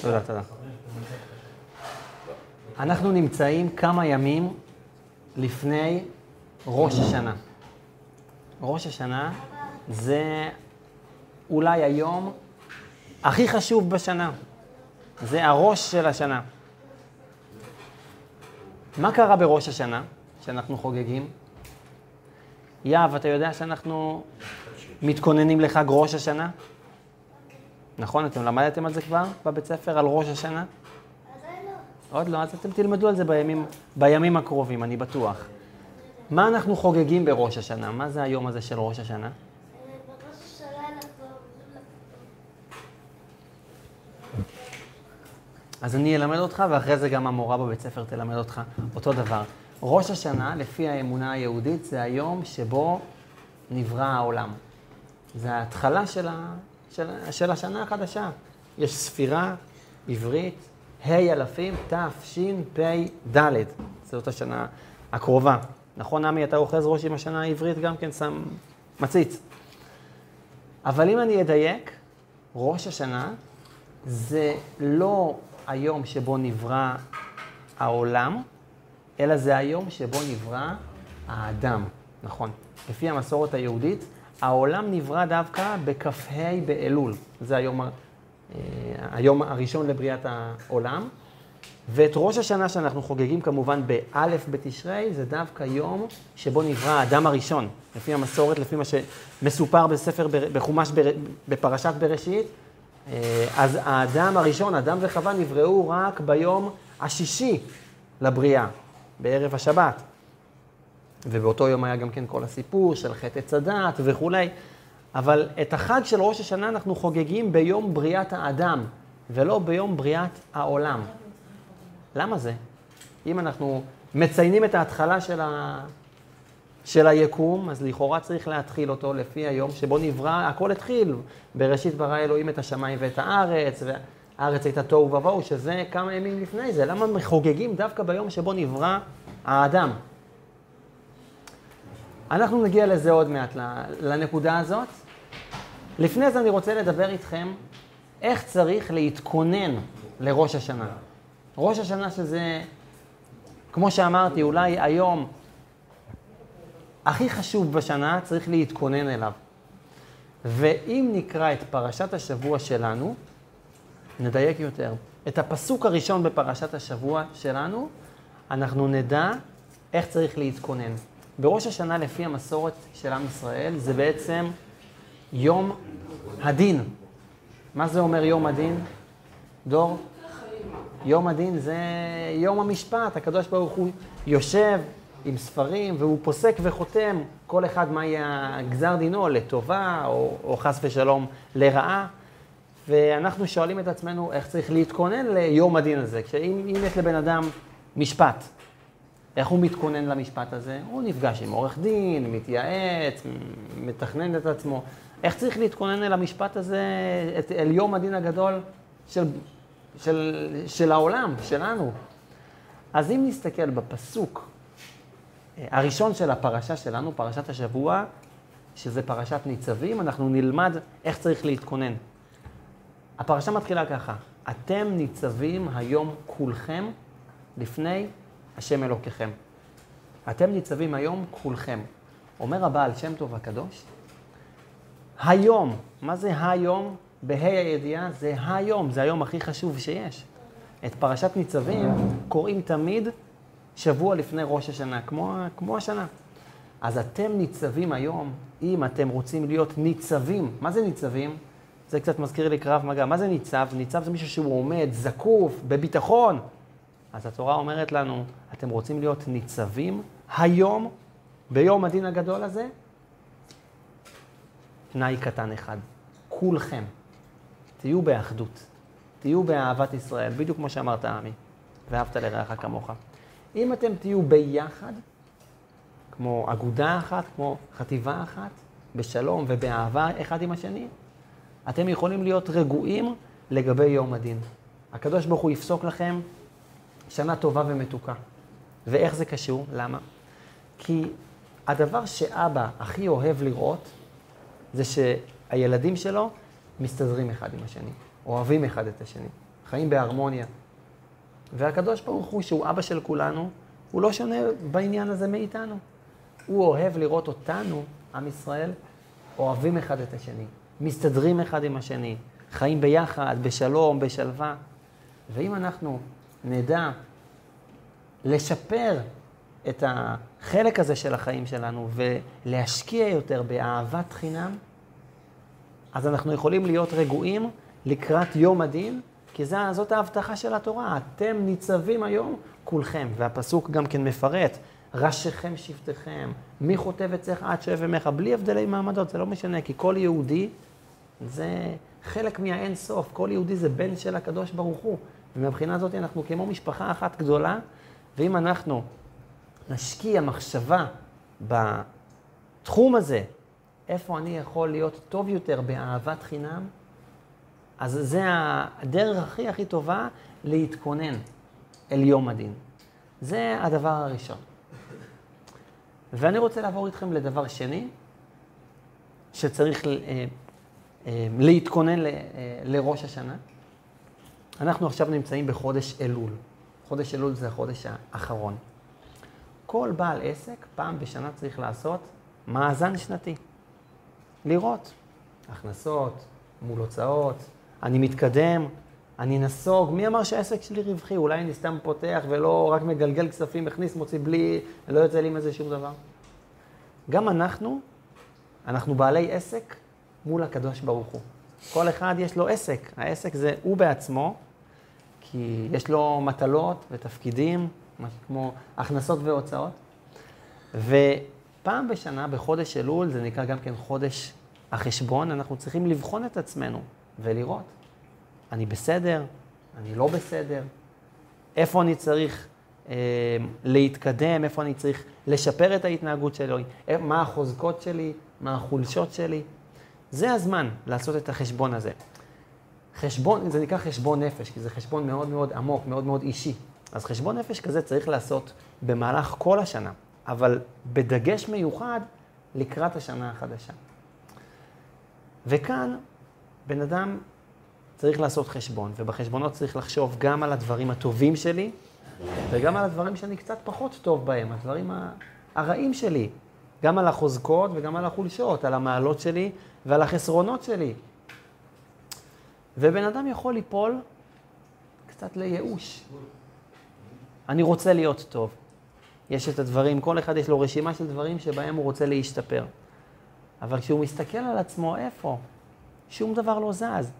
תודה, תודה. אנחנו נמצאים כמה ימים לפני ראש השנה. ראש השנה זה אולי היום הכי חשוב בשנה. זה הראש של השנה. מה קרה בראש השנה שאנחנו חוגגים? יהב, אתה יודע שאנחנו מתכוננים לחג ראש השנה? נכון? אתם למדתם על זה כבר בבית ספר, על ראש השנה? עוד לא, אז אתם תלמדו על זה בימים, בימים הקרובים, אני בטוח. מה אנחנו חוגגים בראש השנה? מה זה היום הזה של ראש השנה? אז אני אלמד אותך, ואחרי זה גם המורה בבית ספר תלמד אותך אותו דבר. ראש השנה, לפי האמונה היהודית, זה היום שבו נברא העולם. זה ההתחלה של, ה, של, של השנה החדשה. יש ספירה עברית, ה' אלפים, תשפ"ד. זאת השנה הקרובה. נכון, עמי, אתה אוחז ראש עם השנה העברית, גם כן שם מציץ. אבל אם אני אדייק, ראש השנה זה לא היום שבו נברא העולם, אלא זה היום שבו נברא האדם, נכון. לפי המסורת היהודית, העולם נברא דווקא בכ"ה באלול. זה היום, אה, היום הראשון לבריאת העולם. ואת ראש השנה שאנחנו חוגגים כמובן באלף בתשרי, זה דווקא יום שבו נברא האדם הראשון. לפי המסורת, לפי מה שמסופר בספר, בחומש, בפרשת בראשית, אה, אז האדם הראשון, אדם וחווה, נבראו רק ביום השישי לבריאה, בערב השבת. ובאותו יום היה גם כן כל הסיפור של חטא עץ הדת וכולי. אבל את החג של ראש השנה אנחנו חוגגים ביום בריאת האדם, ולא ביום בריאת העולם. למה זה? אם אנחנו מציינים את ההתחלה של, ה... של היקום, אז לכאורה צריך להתחיל אותו לפי היום שבו נברא, הכל התחיל. בראשית ברא אלוהים את השמיים ואת הארץ, והארץ הייתה תוהו ובוהו, שזה כמה ימים לפני זה. למה מחוגגים דווקא ביום שבו נברא האדם? אנחנו נגיע לזה עוד מעט, לנקודה הזאת. לפני זה אני רוצה לדבר איתכם איך צריך להתכונן לראש השנה. ראש השנה שזה, כמו שאמרתי, אולי היום הכי חשוב בשנה, צריך להתכונן אליו. ואם נקרא את פרשת השבוע שלנו, נדייק יותר. את הפסוק הראשון בפרשת השבוע שלנו, אנחנו נדע איך צריך להתכונן. בראש השנה, לפי המסורת של עם ישראל, זה בעצם יום הדין. מה זה אומר יום הדין? דור? יום הדין זה יום המשפט, הקדוש ברוך הוא יושב עם ספרים והוא פוסק וחותם כל אחד מה יהיה גזר דינו, לטובה או, או חס ושלום לרעה. ואנחנו שואלים את עצמנו איך צריך להתכונן ליום הדין הזה. כשאם יש לבן אדם משפט, איך הוא מתכונן למשפט הזה? הוא נפגש עם עורך דין, מתייעץ, מתכנן את עצמו. איך צריך להתכונן אל המשפט הזה, את, אל יום הדין הגדול של של, של העולם, שלנו. אז אם נסתכל בפסוק אה, הראשון של הפרשה שלנו, פרשת השבוע, שזה פרשת ניצבים, אנחנו נלמד איך צריך להתכונן. הפרשה מתחילה ככה, אתם ניצבים היום כולכם לפני השם אלוקיכם. אתם ניצבים היום כולכם. אומר הבעל שם טוב הקדוש, היום, מה זה היום? בה"א הידיעה זה היום, זה היום הכי חשוב שיש. את פרשת ניצבים קוראים תמיד שבוע לפני ראש השנה, כמו, כמו השנה. אז אתם ניצבים היום, אם אתם רוצים להיות ניצבים, מה זה ניצבים? זה קצת מזכיר לי קרב מגע. מה זה ניצב? ניצב זה מישהו שהוא עומד, זקוף, בביטחון. אז התורה אומרת לנו, אתם רוצים להיות ניצבים היום, ביום הדין הגדול הזה? תנאי קטן אחד, כולכם. תהיו באחדות, תהיו באהבת ישראל, בדיוק כמו שאמרת, עמי, ואהבת לרעך כמוך. אם אתם תהיו ביחד, כמו אגודה אחת, כמו חטיבה אחת, בשלום ובאהבה אחד עם השני, אתם יכולים להיות רגועים לגבי יום הדין. הקדוש ברוך הוא יפסוק לכם שנה טובה ומתוקה. ואיך זה קשור? למה? כי הדבר שאבא הכי אוהב לראות, זה שהילדים שלו מסתדרים אחד עם השני, אוהבים אחד את השני. חיים בהרמוניה. והקדוש ברוך הוא, שהוא אבא של כולנו, הוא לא שונה בעניין הזה מאיתנו. הוא אוהב לראות אותנו, עם ישראל, אוהבים אחד את השני, מסתדרים אחד עם השני, חיים ביחד, בשלום, בשלווה. ואם אנחנו נדע לשפר את החלק הזה של החיים שלנו ולהשקיע יותר באהבת חינם, אז אנחנו יכולים להיות רגועים לקראת יום הדין, כי זה, זאת ההבטחה של התורה. אתם ניצבים היום כולכם, והפסוק גם כן מפרט, ראשיכם שבטיכם, מי חוטב אצלך עד שואב ימיך, בלי הבדלי מעמדות, זה לא משנה, כי כל יהודי זה חלק מהאין סוף, כל יהודי זה בן של הקדוש ברוך הוא. ומבחינה הזאת אנחנו כמו משפחה אחת גדולה, ואם אנחנו נשקיע מחשבה בתחום הזה, איפה אני יכול להיות טוב יותר באהבת חינם, אז זה הדרך הכי הכי טובה להתכונן אל יום הדין. זה הדבר הראשון. ואני רוצה לעבור איתכם לדבר שני, שצריך אה, אה, להתכונן אה, לראש השנה. אנחנו עכשיו נמצאים בחודש אלול. חודש אלול זה החודש האחרון. כל בעל עסק פעם בשנה צריך לעשות מאזן שנתי. לראות הכנסות מול הוצאות, אני מתקדם, אני נסוג. מי אמר שהעסק שלי רווחי? אולי אני סתם פותח ולא רק מגלגל כספים, מכניס, מוציא בלי, לא יוצא לי מזה שום דבר. גם אנחנו, אנחנו בעלי עסק מול הקדוש ברוך הוא. כל אחד יש לו עסק. העסק זה הוא בעצמו, כי יש לו מטלות ותפקידים, כמו הכנסות והוצאות. ופעם בשנה, בחודש אלול, זה נקרא גם כן חודש החשבון, אנחנו צריכים לבחון את עצמנו ולראות, אני בסדר, אני לא בסדר, איפה אני צריך אה, להתקדם, איפה אני צריך לשפר את ההתנהגות שלי, מה החוזקות שלי, מה החולשות שלי. זה הזמן לעשות את החשבון הזה. חשבון, זה נקרא חשבון נפש, כי זה חשבון מאוד מאוד עמוק, מאוד מאוד אישי. אז חשבון נפש כזה צריך לעשות במהלך כל השנה, אבל בדגש מיוחד לקראת השנה החדשה. וכאן בן אדם צריך לעשות חשבון, ובחשבונות צריך לחשוב גם על הדברים הטובים שלי, וגם על הדברים שאני קצת פחות טוב בהם, הדברים הרעים שלי, גם על החוזקות וגם על החולשות, על המעלות שלי ועל החסרונות שלי. ובן אדם יכול ליפול קצת לייאוש. אני רוצה להיות טוב. יש את הדברים, כל אחד יש לו רשימה של דברים שבהם הוא רוצה להשתפר. אבל כשהוא מסתכל על עצמו, איפה? שום דבר לא זז.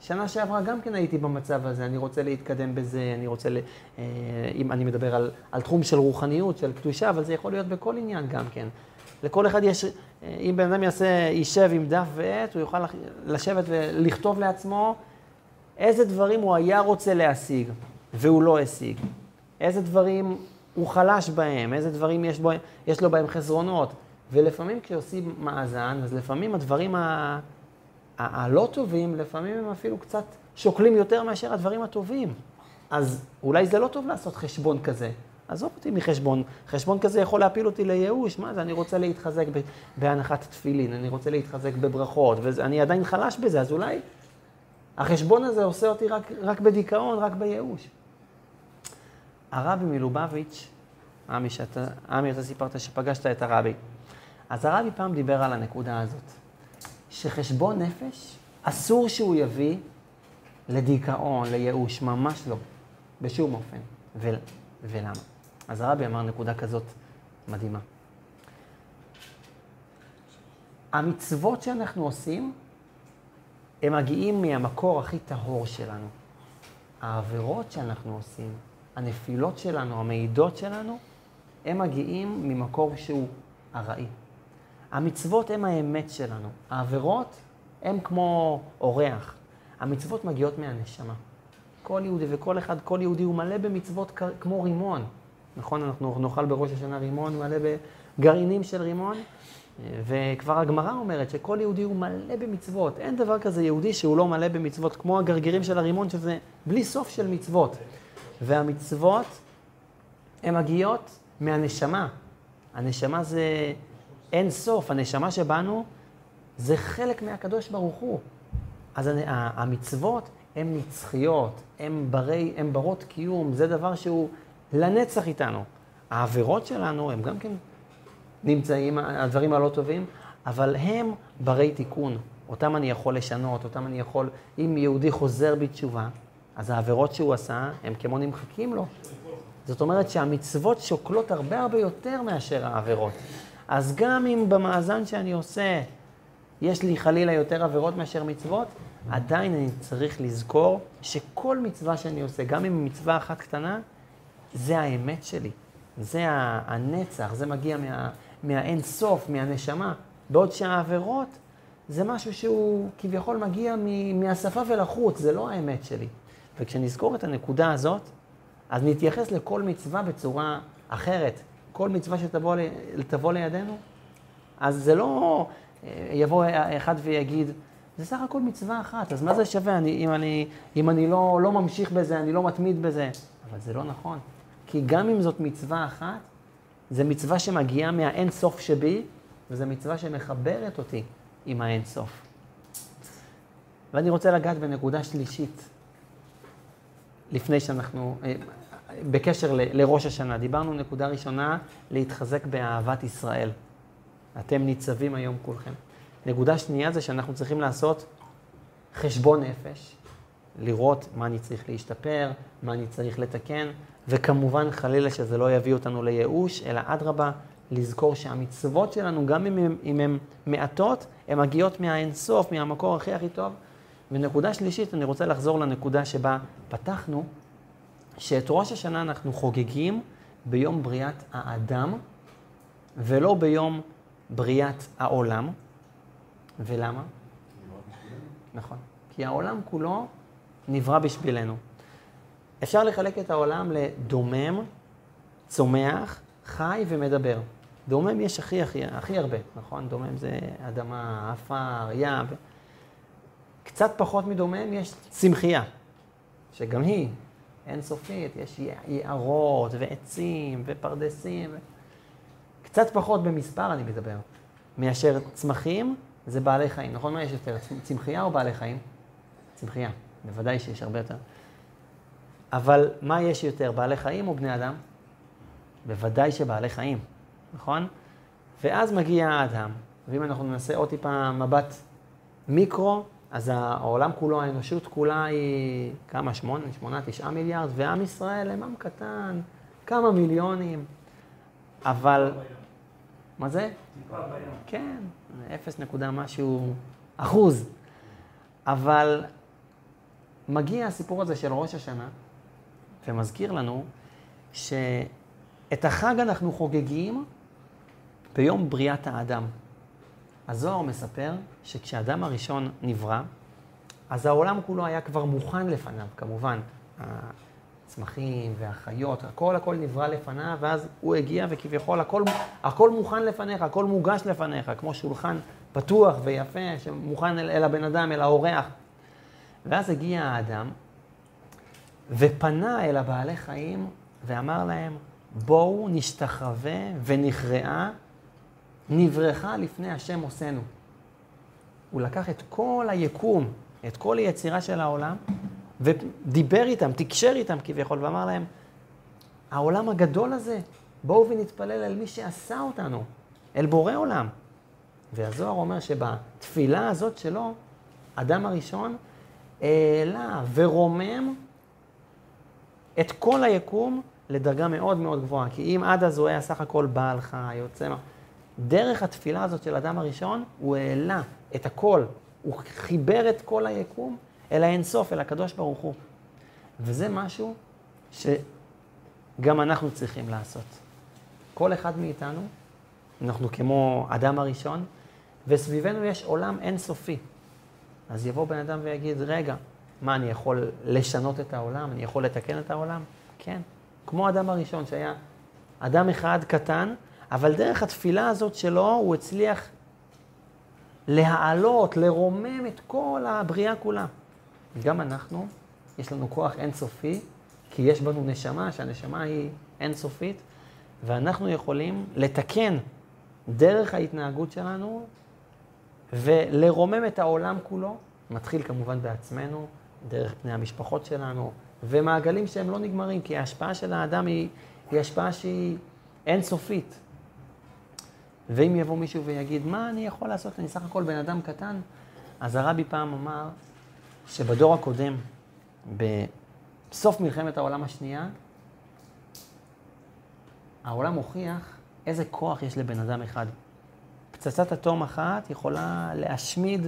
שנה שעברה גם כן הייתי במצב הזה, אני רוצה להתקדם בזה, אני רוצה, ל... אה, אם אני מדבר על, על תחום של רוחניות, של קדושה, אבל זה יכול להיות בכל עניין גם כן. לכל אחד יש, אה, אם בן אדם יעשה, יישב עם דף ועט, הוא יוכל לשבת ולכתוב לעצמו איזה דברים הוא היה רוצה להשיג, והוא לא השיג. איזה דברים הוא חלש בהם, איזה דברים יש, בו, יש לו בהם חסרונות. ולפעמים כשעושים מאזן, אז לפעמים הדברים ה... הלא טובים, לפעמים הם אפילו קצת שוקלים יותר מאשר הדברים הטובים. אז אולי זה לא טוב לעשות חשבון כזה. עזוב אותי מחשבון. חשבון כזה יכול להפיל אותי לייאוש. מה זה, אני רוצה להתחזק בהנחת תפילין, אני רוצה להתחזק בברכות, ואני עדיין חלש בזה, אז אולי החשבון הזה עושה אותי רק, רק בדיכאון, רק בייאוש. הרבי מלובביץ', עמי, שאתה, עמי, אתה סיפרת שפגשת את הרבי. אז הרבי פעם דיבר על הנקודה הזאת. שחשבון נפש, אסור שהוא יביא לדיכאון, לייאוש, ממש לא, בשום אופן. ו- ולמה? אז הרבי אמר נקודה כזאת מדהימה. המצוות שאנחנו עושים, הם מגיעים מהמקור הכי טהור שלנו. העבירות שאנחנו עושים, הנפילות שלנו, המעידות שלנו, הם מגיעים ממקור שהוא ארעי. המצוות הן האמת שלנו. העבירות הן כמו אורח. המצוות מגיעות מהנשמה. כל יהודי וכל אחד, כל יהודי הוא מלא במצוות כמו רימון. נכון, אנחנו נאכל בראש השנה רימון, מלא בגרעינים של רימון, וכבר הגמרא אומרת שכל יהודי הוא מלא במצוות. אין דבר כזה יהודי שהוא לא מלא במצוות, כמו הגרגירים של הרימון, שזה בלי סוף של מצוות. והמצוות, הן מגיעות מהנשמה. הנשמה זה אין סוף, הנשמה שבנו זה חלק מהקדוש ברוך הוא. אז המצוות הן נצחיות, הן ברי, הן ברות קיום, זה דבר שהוא לנצח איתנו. העבירות שלנו הם גם כן נמצאים, הדברים הלא טובים, אבל הם ברי תיקון. אותם אני יכול לשנות, אותם אני יכול, אם יהודי חוזר בתשובה, אז העבירות שהוא עשה, הם כמו נמחקים לו. זאת אומרת שהמצוות שוקלות הרבה הרבה יותר מאשר העבירות. אז גם אם במאזן שאני עושה, יש לי חלילה יותר עבירות מאשר מצוות, עדיין אני צריך לזכור שכל מצווה שאני עושה, גם אם מצווה אחת קטנה, זה האמת שלי. זה הנצח, זה מגיע מה, מהאין סוף, מהנשמה. בעוד שהעבירות זה משהו שהוא כביכול מגיע מהשפה ולחוץ, זה לא האמת שלי. וכשנזכור את הנקודה הזאת, אז נתייחס לכל מצווה בצורה אחרת. כל מצווה שתבוא לידינו, אז זה לא אה, יבוא אחד ויגיד, זה סך הכל מצווה אחת, אז מה זה שווה אני, אם אני, אם אני לא, לא ממשיך בזה, אני לא מתמיד בזה? אבל זה לא נכון. כי גם אם זאת מצווה אחת, זו מצווה שמגיעה מהאין סוף שבי, וזו מצווה שמחברת אותי עם האין סוף. ואני רוצה לגעת בנקודה שלישית, לפני שאנחנו, אה, בקשר ל, לראש השנה. דיברנו נקודה ראשונה, להתחזק באהבת ישראל. אתם ניצבים היום כולכם. נקודה שנייה זה שאנחנו צריכים לעשות חשבון נפש, לראות מה אני צריך להשתפר, מה אני צריך לתקן, וכמובן חלילה שזה לא יביא אותנו לייאוש, אלא אדרבה, לזכור שהמצוות שלנו, גם אם הן מעטות, הן מגיעות מהאינסוף, מהמקור הכי הכי טוב. ונקודה שלישית, אני רוצה לחזור לנקודה שבה פתחנו, שאת ראש השנה אנחנו חוגגים ביום בריאת האדם, ולא ביום בריאת העולם. ולמה? נכון. כי העולם כולו נברא בשבילנו. אפשר לחלק את העולם לדומם, צומח, חי ומדבר. דומם יש הכי, הכי, הכי הרבה, נכון? דומם זה אדמה, עפר, ים. קצת פחות מדומם יש צמחייה, שגם היא אינסופית, יש יערות ועצים ופרדסים. קצת פחות במספר אני מדבר, מאשר צמחים זה בעלי חיים. נכון מה יש יותר, צמחייה או בעלי חיים? צמחייה, בוודאי שיש הרבה יותר. אבל מה יש יותר, בעלי חיים או בני אדם? בוודאי שבעלי חיים, נכון? ואז מגיע האדם, ואם אנחנו ננסה עוד טיפה מבט מיקרו, אז העולם כולו, האנושות כולה היא כמה? שמונה, שמונה, תשעה מיליארד, ועם ישראל הם עם קטן, כמה מיליונים, אבל... מה זה? כן, אפס נקודה משהו אחוז. אבל מגיע הסיפור הזה של ראש השנה, ומזכיר לנו שאת החג אנחנו חוגגים ביום בריאת האדם. הזוהר מספר שכשאדם הראשון נברא, אז העולם כולו היה כבר מוכן לפניו, כמובן. הצמחים והחיות, הכל הכל נברא לפניו, ואז הוא הגיע וכביכול הכל, הכל מוכן לפניך, הכל מוגש לפניך, כמו שולחן פתוח ויפה, שמוכן אל, אל הבן אדם, אל האורח. ואז הגיע האדם ופנה אל הבעלי חיים ואמר להם, בואו נשתחווה ונכרעה, נברכה לפני השם עושנו. הוא לקח את כל היקום, את כל היצירה של העולם, ודיבר איתם, תקשר איתם כביכול, ואמר להם, העולם הגדול הזה, בואו ונתפלל אל מי שעשה אותנו, אל בורא עולם. והזוהר אומר שבתפילה הזאת שלו, אדם הראשון העלה ורומם את כל היקום לדרגה מאוד מאוד גבוהה. כי אם עד אז הוא היה סך הכל בעל חי, יוצא... דרך התפילה הזאת של אדם הראשון, הוא העלה את הכל, הוא חיבר את כל היקום אל האינסוף, אל הקדוש ברוך הוא. וזה משהו שגם אנחנו צריכים לעשות. כל אחד מאיתנו, אנחנו כמו אדם הראשון, וסביבנו יש עולם אינסופי. אז יבוא בן אדם ויגיד, רגע, מה, אני יכול לשנות את העולם? אני יכול לתקן את העולם? כן. כמו אדם הראשון, שהיה אדם אחד קטן, אבל דרך התפילה הזאת שלו, הוא הצליח להעלות, לרומם את כל הבריאה כולה. גם אנחנו, יש לנו כוח אינסופי, כי יש בנו נשמה, שהנשמה היא אינסופית, ואנחנו יכולים לתקן דרך ההתנהגות שלנו ולרומם את העולם כולו. מתחיל כמובן בעצמנו, דרך פני המשפחות שלנו, ומעגלים שהם לא נגמרים, כי ההשפעה של האדם היא, היא השפעה שהיא אינסופית. ואם יבוא מישהו ויגיד, מה אני יכול לעשות? אני סך הכל בן אדם קטן. אז הרבי פעם אמר שבדור הקודם, בסוף מלחמת העולם השנייה, העולם הוכיח איזה כוח יש לבן אדם אחד. פצצת אטום אחת יכולה להשמיד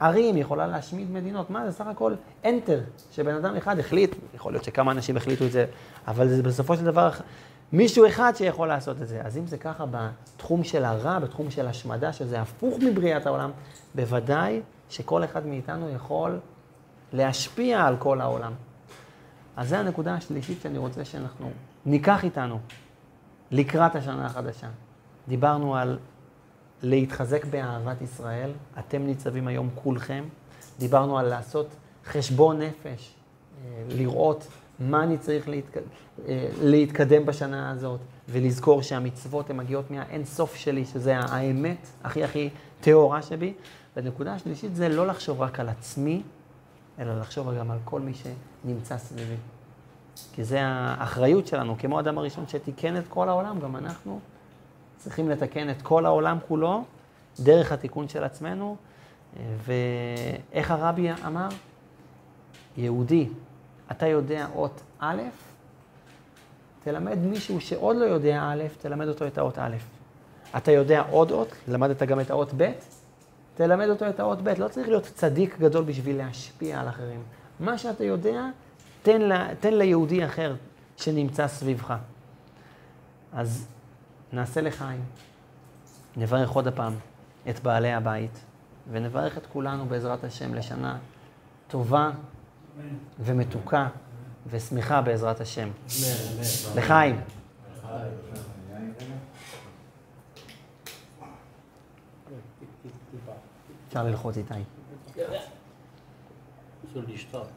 ערים, יכולה להשמיד מדינות. מה זה סך הכל enter, שבן אדם אחד החליט, יכול להיות שכמה אנשים החליטו את זה, אבל זה בסופו של דבר מישהו אחד שיכול לעשות את זה. אז אם זה ככה בתחום של הרע, בתחום של השמדה, שזה הפוך מבריאת העולם, בוודאי שכל אחד מאיתנו יכול להשפיע על כל העולם. אז זו הנקודה השלישית שאני רוצה שאנחנו ניקח איתנו לקראת השנה החדשה. דיברנו על להתחזק באהבת ישראל, אתם ניצבים היום כולכם. דיברנו על לעשות חשבון נפש, אה, לראות מה אני צריך להתק... אה, להתקדם בשנה הזאת, ולזכור שהמצוות הן מגיעות מהאין סוף שלי, שזה האמת הכי הכי טהורה שבי. והנקודה השלישית זה לא לחשוב רק על עצמי, אלא לחשוב גם על כל מי שנמצא סביבי. כי זה האחריות שלנו, כמו האדם הראשון שתיקן את כל העולם, גם אנחנו צריכים לתקן את כל העולם כולו דרך התיקון של עצמנו. ואיך הרבי אמר? יהודי, אתה יודע אות א', תלמד מישהו שעוד לא יודע א', תלמד אותו את האות א'. אתה יודע עוד אות, למדת גם את האות ב', תלמד אותו את האות ב'. לא צריך להיות צדיק גדול בשביל להשפיע על אחרים. מה שאתה יודע, תן, לה, תן ליהודי אחר שנמצא סביבך. אז נעשה לחיים. נברך עוד הפעם את בעלי הבית, ונברך את כולנו בעזרת השם לשנה טובה ומתוקה ושמחה בעזרת השם. לחיים. אפשר ללחוץ איתי. לשתות.